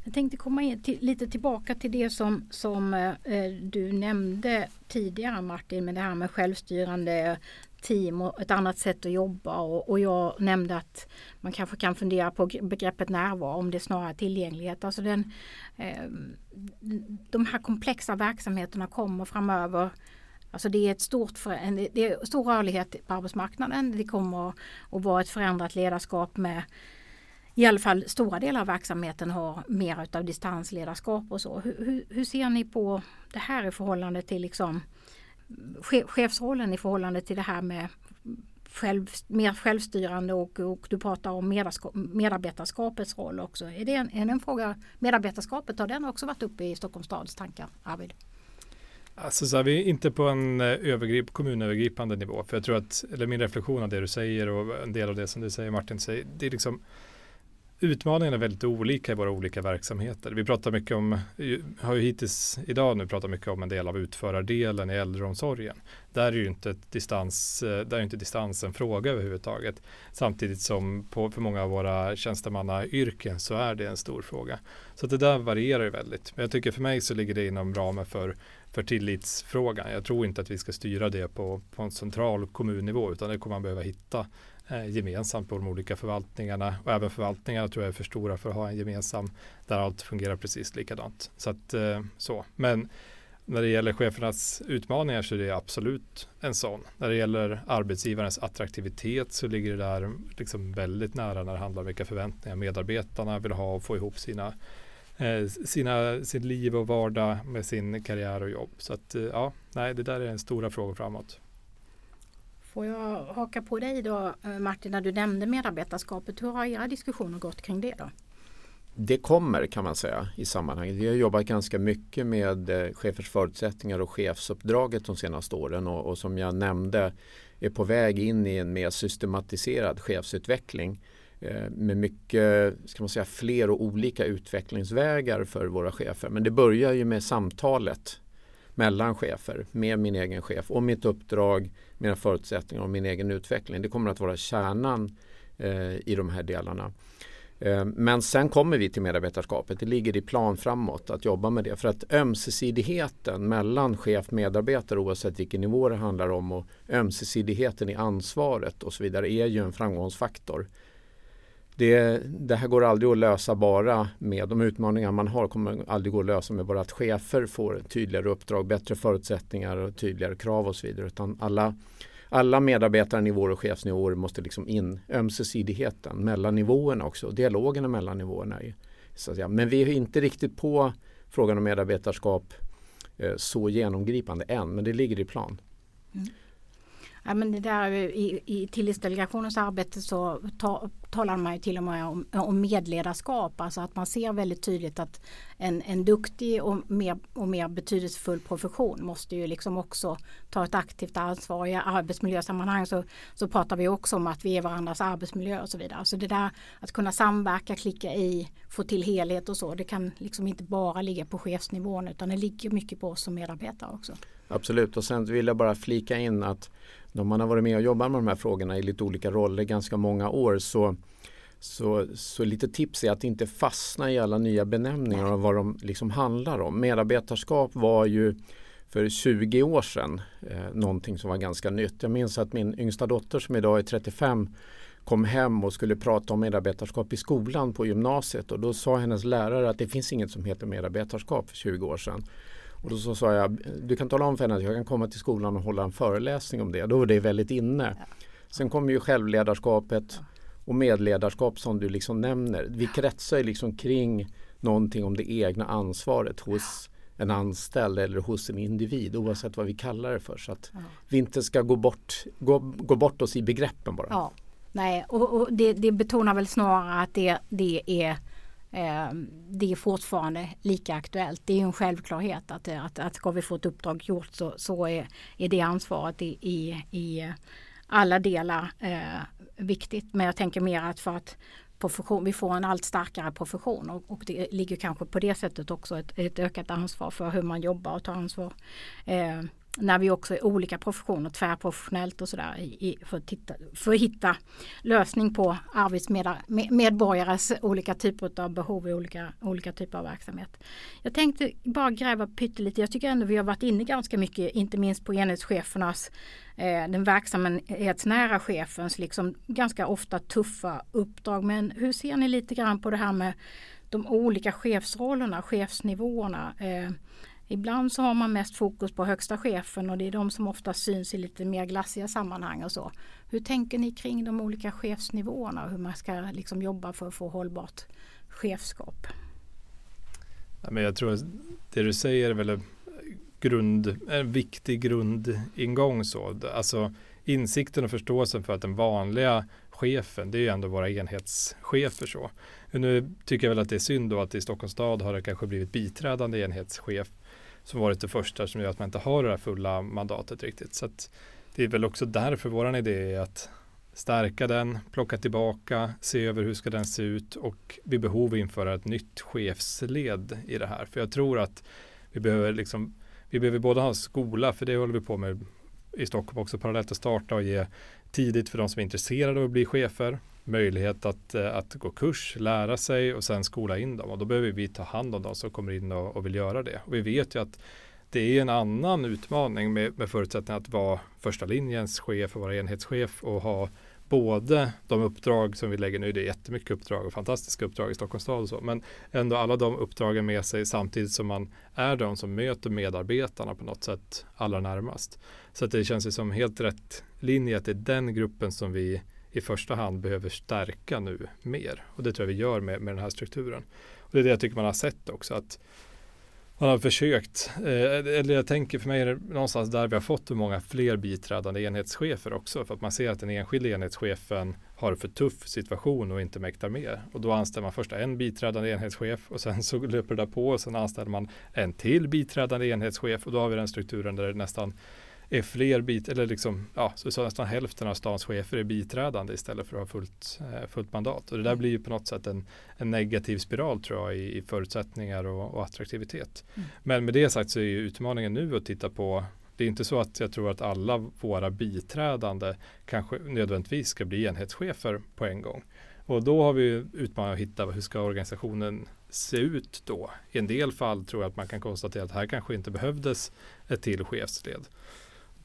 Jag tänkte komma in till, lite tillbaka till det som, som eh, du nämnde tidigare Martin med det här med självstyrande team och ett annat sätt att jobba och, och, jag nämnde att man kanske kan fundera på begreppet närvaro om det är snarare tillgänglighet. Alltså den, eh, de här komplexa verksamheterna kommer framöver Alltså det är ett stort det är stor rörlighet på arbetsmarknaden. Det kommer att vara ett förändrat ledarskap med i alla fall stora delar av verksamheten har mer utav distansledarskap och så. Hur, hur, hur, ser ni på det här i förhållande till liksom chefsrollen i förhållande till det här med själv, mer självstyrande och, och du pratar om medarbetarskapets roll också. Är det en, en, en fråga, medarbetarskapet, har den också varit uppe i Stockholms stads tankar, Arvid? Alltså så här, vi är inte på en eh, övergrip, kommunövergripande nivå. För jag tror att, eller min reflektion av det du säger och en del av det som du säger Martin, säger, det är liksom Utmaningarna är väldigt olika i våra olika verksamheter. Vi pratar mycket om, har ju hittills idag nu pratat mycket om en del av utförardelen i äldreomsorgen. Där är ju inte, distans, eh, där är inte distans en fråga överhuvudtaget. Samtidigt som på, för många av våra tjänstemannayrken så är det en stor fråga. Så det där varierar ju väldigt. Men jag tycker för mig så ligger det inom ramen för för tillitsfrågan. Jag tror inte att vi ska styra det på, på en central kommunnivå utan det kommer man behöva hitta Eh, gemensamt på de olika förvaltningarna och även förvaltningarna tror jag är för stora för att ha en gemensam där allt fungerar precis likadant. Så att, eh, så. Men när det gäller chefernas utmaningar så är det absolut en sån. När det gäller arbetsgivarens attraktivitet så ligger det där liksom väldigt nära när det handlar om vilka förväntningar medarbetarna vill ha och få ihop sina eh, sina, sin liv och vardag med sin karriär och jobb. Så att ja, nej, det där är en stora fråga framåt. Får jag haka på dig då eh, Martin när du nämnde medarbetarskapet. Hur har era diskussioner gått kring det då? Det kommer kan man säga i sammanhanget. Vi har jobbat ganska mycket med eh, chefers förutsättningar och chefsuppdraget de senaste åren och, och som jag nämnde är på väg in i en mer systematiserad chefsutveckling. Eh, med mycket, ska man säga, fler och olika utvecklingsvägar för våra chefer. Men det börjar ju med samtalet mellan chefer, med min egen chef och mitt uppdrag, mina förutsättningar och min egen utveckling. Det kommer att vara kärnan eh, i de här delarna. Eh, men sen kommer vi till medarbetarskapet. Det ligger i plan framåt att jobba med det. För att ömsesidigheten mellan chef och medarbetare oavsett vilken nivå det handlar om och ömsesidigheten i ansvaret och så vidare är ju en framgångsfaktor det, det, här går aldrig att lösa bara med de utmaningar man har kommer aldrig gå att lösa med bara att chefer får tydligare uppdrag, bättre förutsättningar och tydligare krav och så vidare. Utan alla, alla medarbetarnivåer och chefsnivåer måste liksom in ömsesidigheten mellan nivåerna också, dialogerna mellan nivåerna. Så att säga. Men vi är inte riktigt på frågan om medarbetarskap eh, så genomgripande än, men det ligger i plan. Mm. Ja, men det där, i, I tillitsdelegationens arbete så ta, talar man ju till och med om, om medledarskap. Alltså att man ser väldigt tydligt att en, en duktig och mer, och mer betydelsefull profession måste ju liksom också ta ett aktivt ansvar. I arbetsmiljösammanhang så, så pratar vi också om att vi är varandras arbetsmiljö och så vidare. Så det där att kunna samverka, klicka i, få till helhet och så. Det kan liksom inte bara ligga på chefsnivån utan det ligger mycket på oss som medarbetare också. Absolut och sen vill jag bara flika in att när man har varit med och jobbat med de här frågorna i lite olika roller ganska många år så, så, så lite tips är att inte fastna i alla nya benämningar och vad de liksom handlar om. Medarbetarskap var ju för 20 år sedan eh, någonting som var ganska nytt. Jag minns att min yngsta dotter som idag är 35 kom hem och skulle prata om medarbetarskap i skolan på gymnasiet och då sa hennes lärare att det finns inget som heter medarbetarskap för 20 år sedan. Och då så sa jag, du kan tala om för henne att jag kan komma till skolan och hålla en föreläsning om det. Då var det väldigt inne. Ja. Sen kommer ju självledarskapet och medledarskap som du liksom nämner. Vi kretsar liksom kring någonting om det egna ansvaret hos en anställd eller hos en individ oavsett vad vi kallar det för. Så att ja. vi inte ska gå bort, gå, gå bort oss i begreppen bara. Ja. Nej, och, och det, det, betonar väl snarare att det, det är Ehm, det är fortfarande lika aktuellt. Det är en självklarhet att, att, att ska vi få ett uppdrag gjort så, så är, är det ansvaret i, i, i alla delar eh, viktigt. Men jag tänker mer att för att profession, vi får en allt starkare profession och, och det ligger kanske på det sättet också ett, ett ökat ansvar för hur man jobbar och tar ansvar. Eh, när vi också är olika professioner, tvärprofessionellt och sådär för, att titta, för att hitta lösning på arbetsmedborgares olika typer av behov i olika, olika typer av verksamhet. Jag tänkte bara gräva pyttelite, jag tycker ändå vi har varit inne ganska mycket, inte minst på enhetschefernas, eh, den verksamhetsnära chefens liksom ganska ofta tuffa uppdrag. Men hur ser ni lite grann på det här med de olika chefsrollerna, chefsnivåerna? Eh, Ibland så har man mest fokus på högsta chefen och det är de som ofta syns i lite mer glassiga sammanhang och så. Hur tänker ni kring de olika chefsnivåerna och hur man ska liksom jobba för att få hållbart chefskap? Ja, men jag tror att det du säger är väl en, grund, en viktig grundingång. Så. Alltså, insikten och förståelsen för att den vanliga chefen, det är ju ändå våra enhetschefer. Så. Nu tycker jag väl att det är synd då att i Stockholms stad har det kanske blivit biträdande enhetschef som varit det första som gör att man inte har det här fulla mandatet riktigt. Så det är väl också därför våran idé är att stärka den, plocka tillbaka, se över hur ska den se ut och vid behov införa ett nytt chefsled i det här. För jag tror att vi behöver liksom vi behöver både ha skola, för det håller vi på med i Stockholm också parallellt att starta och ge tidigt för de som är intresserade av att bli chefer möjlighet att, eh, att gå kurs, lära sig och sen skola in dem. Och då behöver vi ta hand om de som kommer in och, och vill göra det. Och vi vet ju att det är en annan utmaning med, med förutsättningen att vara första linjens chef och vara enhetschef och ha både de uppdrag som vi lägger nu, det är jättemycket uppdrag och fantastiska uppdrag i Stockholms stad och så, men ändå alla de uppdragen med sig samtidigt som man är de som möter medarbetarna på något sätt allra närmast. Så att det känns ju som helt rätt linje att det är den gruppen som vi i första hand behöver stärka nu mer. Och det tror jag vi gör med, med den här strukturen. Och det är det jag tycker man har sett också. att man har försökt, eh, eller jag tänker för mig är det någonstans där vi har fått många fler biträdande enhetschefer också. För att man ser att den enskilda enhetschefen har för tuff situation och inte mäktar med. Och då anställer man först en biträdande enhetschef och sen så löper det på och sen anställer man en till biträdande enhetschef och då har vi den strukturen där det nästan är fler bit, eller liksom, ja, så, så nästan hälften av stans chefer är biträdande istället för att ha fullt, eh, fullt mandat. Och det där blir ju på något sätt en, en negativ spiral tror jag i, i förutsättningar och, och attraktivitet. Mm. Men med det sagt så är ju utmaningen nu att titta på det är inte så att jag tror att alla våra biträdande kanske nödvändigtvis ska bli enhetschefer på en gång. Och då har vi utmaningen att hitta hur ska organisationen se ut då? I en del fall tror jag att man kan konstatera att här kanske inte behövdes ett till chefsled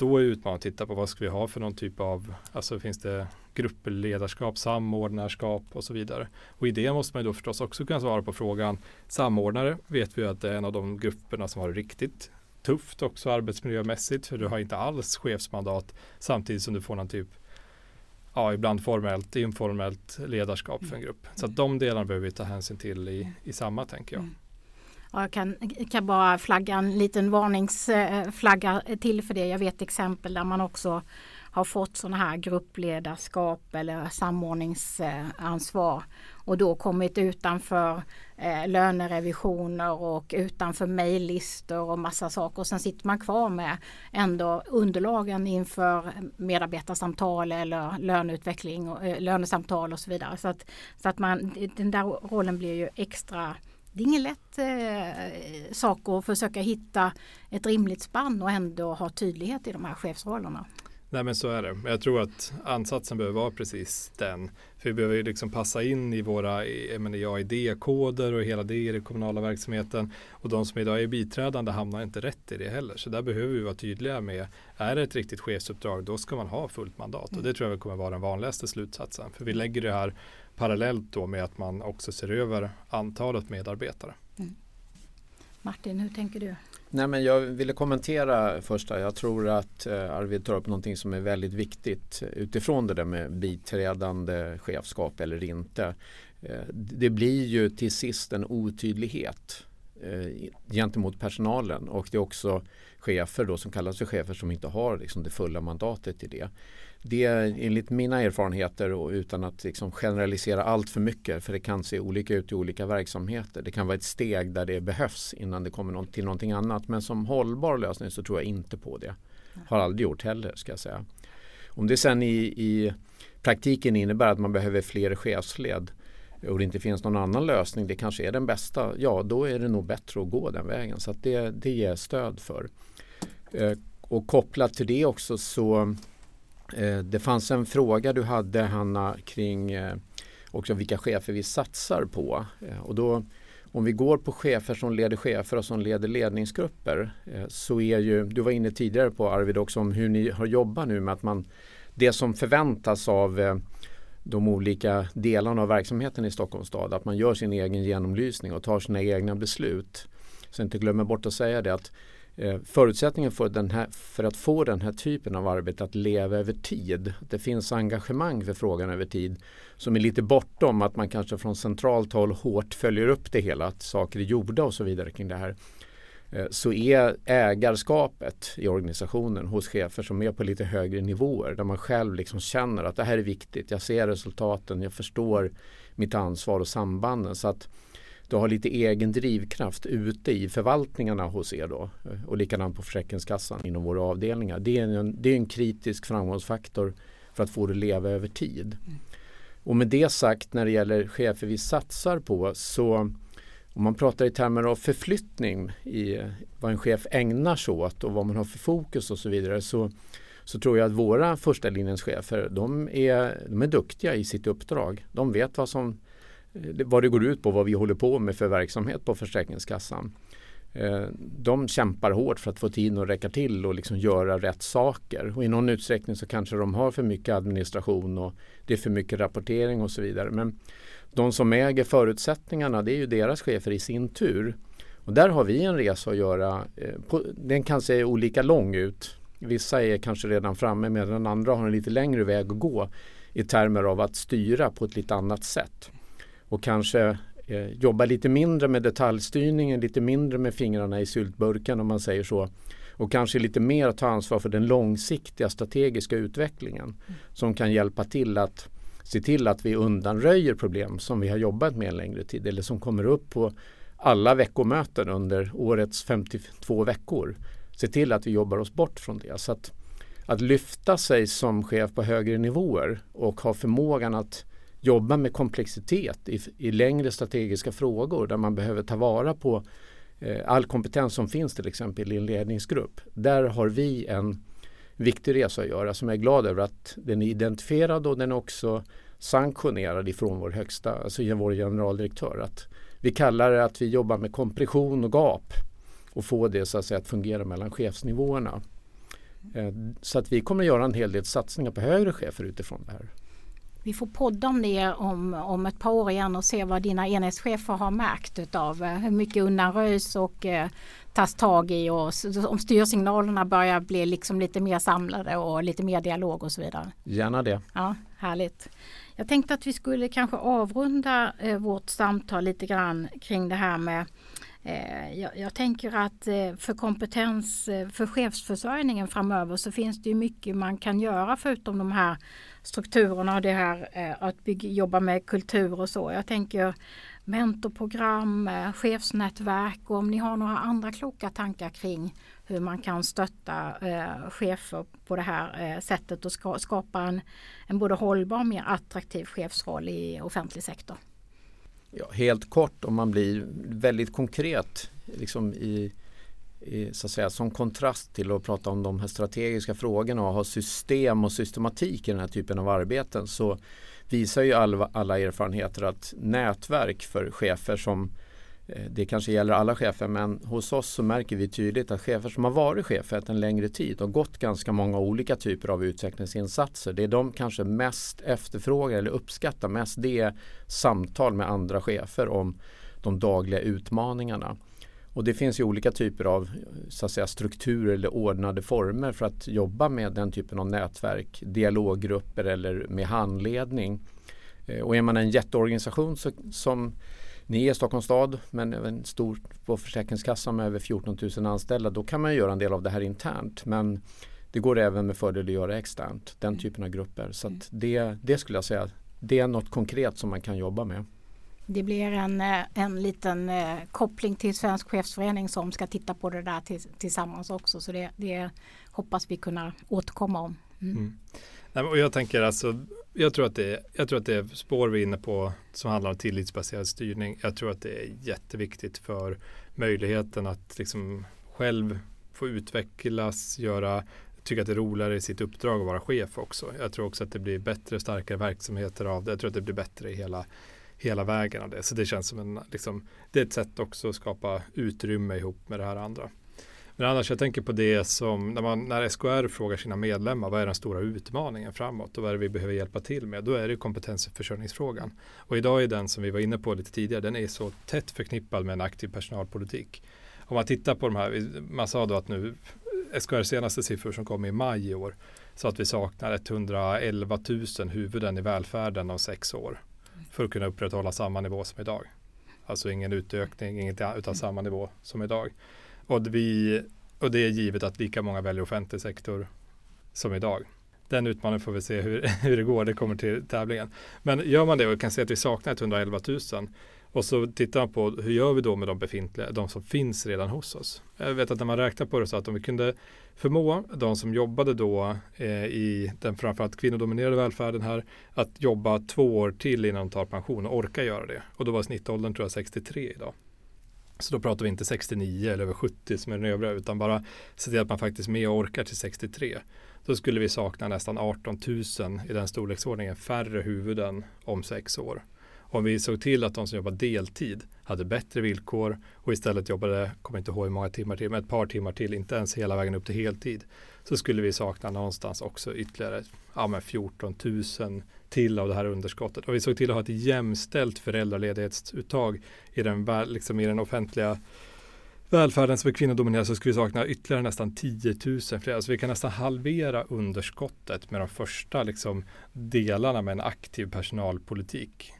då är utmaningen att titta på vad ska vi ha för någon typ av, alltså finns det gruppledarskap, samordnarskap och så vidare. Och i det måste man då förstås också kunna svara på frågan, samordnare vet vi att det är en av de grupperna som har det riktigt tufft också arbetsmiljömässigt, för du har inte alls chefsmandat samtidigt som du får någon typ ja, ibland formellt, informellt ledarskap för en grupp. Så att de delarna behöver vi ta hänsyn till i, i samma, tänker jag. Mm. Jag kan, kan bara flagga en liten varningsflagga till för det. Jag vet exempel där man också har fått sådana här gruppledarskap eller samordningsansvar och då kommit utanför eh, lönerevisioner och utanför mejllistor och massa saker. Och sen sitter man kvar med ändå underlagen inför medarbetarsamtal eller löneutveckling och eh, lönesamtal och så vidare. Så att, så att man, den där rollen blir ju extra det är ingen lätt eh, sak att försöka hitta ett rimligt spann och ändå ha tydlighet i de här chefsrollerna. Nej men så är det. Jag tror att ansatsen behöver vara precis den. För vi behöver liksom passa in i våra idékoder och hela det i den kommunala verksamheten. Och de som idag är biträdande hamnar inte rätt i det heller. Så där behöver vi vara tydliga med, är det ett riktigt chefsuppdrag då ska man ha fullt mandat. Mm. Och det tror jag kommer vara den vanligaste slutsatsen. För vi lägger det här parallellt då med att man också ser över antalet medarbetare. Mm. Martin, hur tänker du? Nej, men jag ville kommentera första. Jag tror att eh, Arvid tar upp någonting som är väldigt viktigt eh, utifrån det där med biträdande chefskap eller inte. Eh, det blir ju till sist en otydlighet gentemot personalen och det är också chefer då som kallas för chefer som inte har liksom, det fulla mandatet i det det är enligt mina erfarenheter och utan att liksom generalisera allt för mycket för det kan se olika ut i olika verksamheter. Det kan vara ett steg där det behövs innan det kommer till någonting annat. Men som hållbar lösning så tror jag inte på det. Har aldrig gjort heller ska jag säga. Om det sen i, i praktiken innebär att man behöver fler chefsled och det inte finns någon annan lösning, det kanske är den bästa, ja då är det nog bättre att gå den vägen. Så det, det ger stöd för. Eh, och kopplat till det också så Eh, det fanns en fråga du hade Hanna kring eh, också vilka chefer vi satsar på. Eh, och då, om vi går på chefer som leder chefer och som leder ledningsgrupper så är ju, du var inne tidigare på Arvid också om hur ni har jobbat nu med att man det som förväntas av de olika delarna av verksamheten i Stockholms stad, att man gör sin egen genomlysning och tar sina egna beslut. Så inte glömmer bort att säga det att Eh, förutsättningen för, den här, för att få den här typen av arbete att leva över tid, det finns engagemang för frågan över tid som är lite bortom att man kanske från centralt håll hårt följer upp det hela, att saker är gjorda och så vidare kring det här. Eh, så är ägarskapet i organisationen hos chefer som är på lite högre nivåer där man själv liksom känner att det här är viktigt, jag ser resultaten, jag förstår mitt ansvar och sambanden. Så att du har lite egen drivkraft ute i förvaltningarna hos er då och likadant på Försäkringskassan inom våra avdelningar. Det är en, det är en kritisk framgångsfaktor för att få det att leva över tid. Och med det sagt när det gäller chefer vi satsar på så om man pratar i termer av förflyttning i vad en chef ägnar sig åt och vad man har för fokus och så vidare så, så tror jag att våra första linjens chefer de är, de är duktiga i sitt uppdrag. De vet vad, som, Eh, vad det går ut på, vad vi håller på med för verksamhet på Försäkringskassan. Eh, de kämpar hårt för att få tiden att räcka till och liksom göra rätt saker. Och I någon utsträckning så kanske de har för mycket administration och det är för mycket rapportering och så vidare. Men de som äger förutsättningarna det är ju deras chefer i sin tur. Och där har vi en resa att göra. Eh, den kan se olika lång ut. Vissa är kanske redan framme medan andra har en lite längre väg att gå i termer av att styra på ett lite annat sätt. Och kanske eh, jobba lite mindre med detaljstyrningen, lite mindre med fingrarna i syltburken om man säger så. Och kanske lite mer ta ansvar för den långsiktiga strategiska utvecklingen mm. som kan hjälpa till att se till att vi undanröjer problem som vi har jobbat med en längre tid eller som kommer upp på alla veckomöten under årets 52 veckor. Se till att vi jobbar oss bort från det. Så att, att lyfta sig som chef på högre nivåer och ha förmågan att jobba med komplexitet i, i längre strategiska frågor där man behöver ta vara på eh, all kompetens som finns till exempel i en ledningsgrupp. Där har vi en viktig resa att göra som jag är glad över att den är identifierad och den är också sanktionerad ifrån vår högsta, alltså vår generaldirektör. Att vi kallar det att vi jobbar med kompression och gap och få det så att, säga, att fungera mellan chefsnivåerna. Eh, så att vi kommer att göra en hel del satsningar på högre chefer utifrån det här. Vi får podda om det om, om ett par år igen och se vad dina enhetschefer har märkt utav eh, hur mycket undanröjs och eh, tas tag i och om styrsignalerna börjar bli liksom lite mer samlade och lite mer dialog och så vidare. Gärna det. Ja, Härligt. Jag tänkte att vi skulle kanske avrunda eh, vårt samtal lite grann kring det här med eh, jag, jag, tänker att eh, för kompetens för chefsförsörjningen framöver så finns det ju mycket man kan göra förutom de här strukturerna och det här eh, att bygga, jobba med kultur och så. Jag tänker mentorprogram, eh, chefsnätverk och om ni har några andra kloka tankar kring hur man kan stötta eh, chefer på det här sättet och skapa en, en både hållbar och mer attraktiv chefsroll i offentlig sektor. Ja, helt kort om man blir väldigt konkret liksom i, så att säga, som kontrast till att prata om de här strategiska frågorna och ha system och systematik i den här typen av arbeten så visar ju alla, alla erfarenheter att nätverk för chefer som eh, det kanske gäller alla chefer men hos oss så märker vi tydligt att chefer som har varit chefer en längre tid och gått ganska många olika typer av utvecklingsinsatser. Det de kanske mest efterfrågar eller uppskattar mest det är samtal med andra chefer om de dagliga utmaningarna. Och det finns ju olika typer av så att säga, strukturer eller ordnade former för att jobba med den typen av nätverk, dialoggrupper eller med handledning. Eh, och är man en jätteorganisation så, som ni är Stockholms stad men även stor på Försäkringskassan med över 14 000 anställda då kan man göra en del av det här internt. Men det går även med fördel att göra externt, den typen av grupper. Så det, det skulle jag säga, det är något konkret som man kan jobba med. Det blir en, eh, en liten eh, koppling till Svensk chefsförening som ska titta på det där tillsammans också. Så det, det hoppas vi kunna återkomma om. Mm. Mm. Nej, och jag tänker alltså, jag tror, att det, jag tror att det spår vi är inne på som handlar om tillitsbaserad styrning. Jag tror att det är jätteviktigt för möjligheten att liksom själv få utvecklas, göra tycka att det är roligare i sitt uppdrag att vara chef också. Jag tror också att det blir bättre, och starkare verksamheter av det. Jag tror att det blir bättre i hela hela vägen av det. Så det känns som en, liksom, det är ett sätt också att skapa utrymme ihop med det här andra. Men annars jag tänker på det som när, man, när SKR frågar sina medlemmar vad är den stora utmaningen framåt och vad är det vi behöver hjälpa till med? Då är det kompetensförsörjningsfrågan. Och idag är den som vi var inne på lite tidigare, den är så tätt förknippad med en aktiv personalpolitik. Om man tittar på de här, man sa då att nu SKR senaste siffror som kom i maj i år så att vi saknar 111 000 huvuden i välfärden om sex år för att kunna upprätthålla samma nivå som idag. Alltså ingen utökning, inget utan samma nivå som idag. Och, vi, och det är givet att lika många väljer offentlig sektor som idag. Den utmaningen får vi se hur, hur det går, det kommer till tävlingen. Men gör man det och kan se att vi saknar 111 000 och så tittar man på hur gör vi då med de befintliga, de som finns redan hos oss. Jag vet att när man räknar på det så att om vi kunde förmå de som jobbade då eh, i den framförallt kvinnodominerade välfärden här att jobba två år till innan de tar pension och orka göra det. Och då var snittåldern tror jag 63 idag. Så då pratar vi inte 69 eller över 70 som är den övriga utan bara se till att man faktiskt med och orkar till 63. Då skulle vi sakna nästan 18 000 i den storleksordningen färre huvuden om sex år. Om vi såg till att de som jobbar deltid hade bättre villkor och istället jobbade, kommer inte ihåg hur många timmar till, men ett par timmar till, inte ens hela vägen upp till heltid, så skulle vi sakna någonstans också ytterligare ja, men 14 000 till av det här underskottet. Och vi såg till att ha ett jämställt föräldraledighetsuttag i den, liksom i den offentliga välfärden som är kvinnodominerad så skulle vi sakna ytterligare nästan 10 000 fler. Alltså vi kan nästan halvera underskottet med de första liksom, delarna med en aktiv personalpolitik.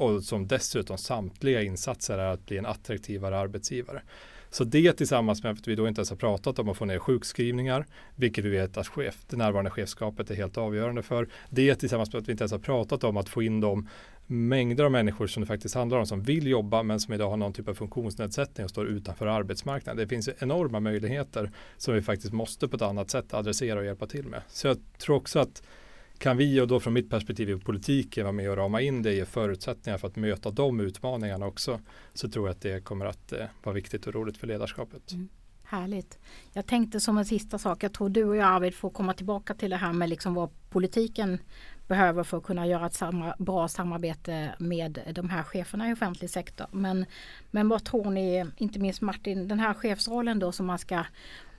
Och som dessutom samtliga insatser är att bli en attraktivare arbetsgivare. Så det tillsammans med att vi då inte ens har pratat om att få ner sjukskrivningar, vilket vi vet att chef, det närvarande chefskapet är helt avgörande för. Det tillsammans med att vi inte ens har pratat om att få in de mängder av människor som det faktiskt handlar om som vill jobba men som idag har någon typ av funktionsnedsättning och står utanför arbetsmarknaden. Det finns enorma möjligheter som vi faktiskt måste på ett annat sätt adressera och hjälpa till med. Så jag tror också att kan vi och då från mitt perspektiv i politiken vara med och rama in det, ge förutsättningar för att möta de utmaningarna också, så tror jag att det kommer att eh, vara viktigt och roligt för ledarskapet. Mm. Härligt. Jag tänkte som en sista sak, jag tror du och jag Arvid får komma tillbaka till det här med liksom vad politiken behöver för att kunna göra ett samma, bra samarbete med de här cheferna i offentlig sektor. Men, men vad tror ni, inte minst Martin, den här chefsrollen då som man ska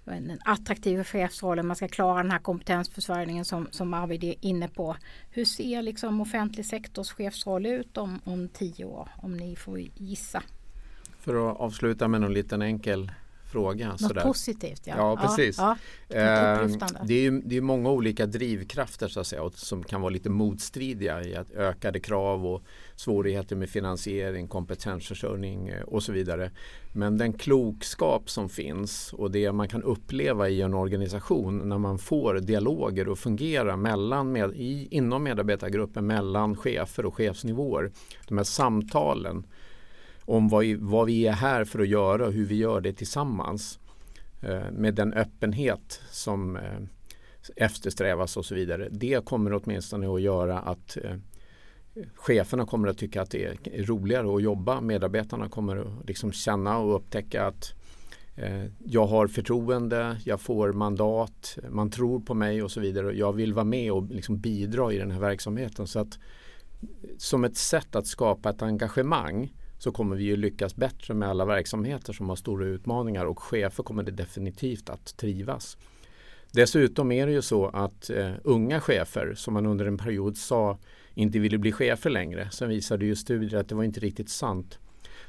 en attraktiv chefsroll, man ska klara den här kompetensförsörjningen som, som Arvid är inne på. Hur ser liksom offentlig sektors chefsroll ut om, om tio år, om ni får gissa? För att avsluta med någon liten enkel fråga. Något sådär. positivt ja. Ja precis. Ja, ja. Eh, det, är ju, det är många olika drivkrafter så att säga som kan vara lite motstridiga i att ökade krav och svårigheter med finansiering, kompetensförsörjning eh, och så vidare. Men den klokskap som finns och det man kan uppleva i en organisation när man får dialoger att fungera mellan med, i, inom medarbetargruppen mellan chefer och chefsnivåer. De här samtalen om vad, vad vi är här för att göra och hur vi gör det tillsammans. Eh, med den öppenhet som eh, eftersträvas och så vidare. Det kommer åtminstone att göra att eh, cheferna kommer att tycka att det är roligare att jobba. Medarbetarna kommer att liksom känna och upptäcka att eh, jag har förtroende, jag får mandat, man tror på mig och så vidare. Jag vill vara med och liksom bidra i den här verksamheten. Så att, som ett sätt att skapa ett engagemang så kommer vi ju lyckas bättre med alla verksamheter som har stora utmaningar och chefer kommer det definitivt att trivas. Dessutom är det ju så att eh, unga chefer som man under en period sa inte ville bli chefer längre. Sen visade ju studier att det var inte riktigt sant.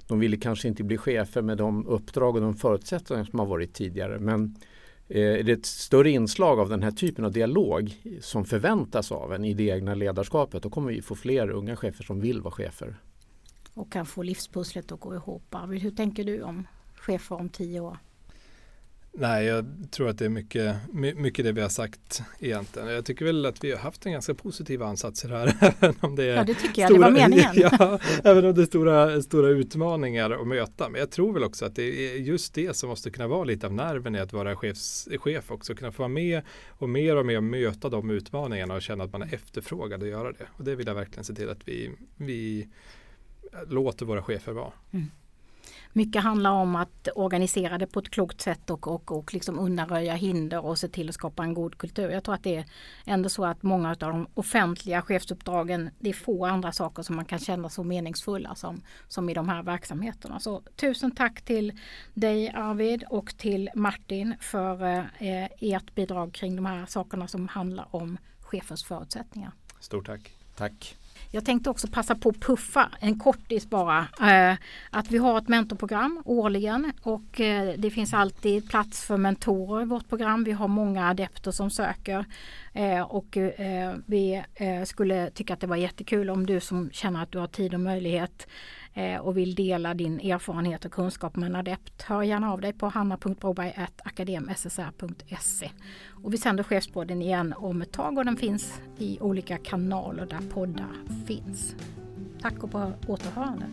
De ville kanske inte bli chefer med de uppdrag och de förutsättningar som har varit tidigare. Men eh, är det ett större inslag av den här typen av dialog som förväntas av en i det egna ledarskapet då kommer vi få fler unga chefer som vill vara chefer och kan få livspusslet att gå ihop. Arvid, hur tänker du om chefer om tio år? Nej, jag tror att det är mycket, mycket det vi har sagt egentligen. Jag tycker väl att vi har haft en ganska positiv ansats här. Även om det är ja, det tycker jag. Stora, det var meningen. ja, även om det är stora, stora utmaningar att möta. Men jag tror väl också att det är just det som måste kunna vara lite av nerven i att vara chefs, chef också. Kunna få vara med och mer och mer möta de utmaningarna och känna att man är efterfrågad att göra det. Och det vill jag verkligen se till att vi, vi låter våra chefer vara. Mm. Mycket handlar om att organisera det på ett klokt sätt och, och, och liksom undanröja hinder och se till att skapa en god kultur. Jag tror att det är ändå så att många av de offentliga chefsuppdragen, det är få andra saker som man kan känna så meningsfulla som, som i de här verksamheterna. Så tusen tack till dig Arvid och till Martin för eh, ert bidrag kring de här sakerna som handlar om chefens förutsättningar. Stort tack. Tack. Jag tänkte också passa på att puffa en kortis bara. Eh, att vi har ett mentorprogram årligen och eh, det finns alltid plats för mentorer i vårt program. Vi har många adepter som söker eh, och eh, vi eh, skulle tycka att det var jättekul om du som känner att du har tid och möjlighet Eh, och vill dela din erfarenhet och kunskap med en adept, hör gärna av dig på hanna.broberg.akademssr.se. Och vi sänder Chefspodden igen om ett tag och den finns i olika kanaler där poddar finns. Tack och på återhörande.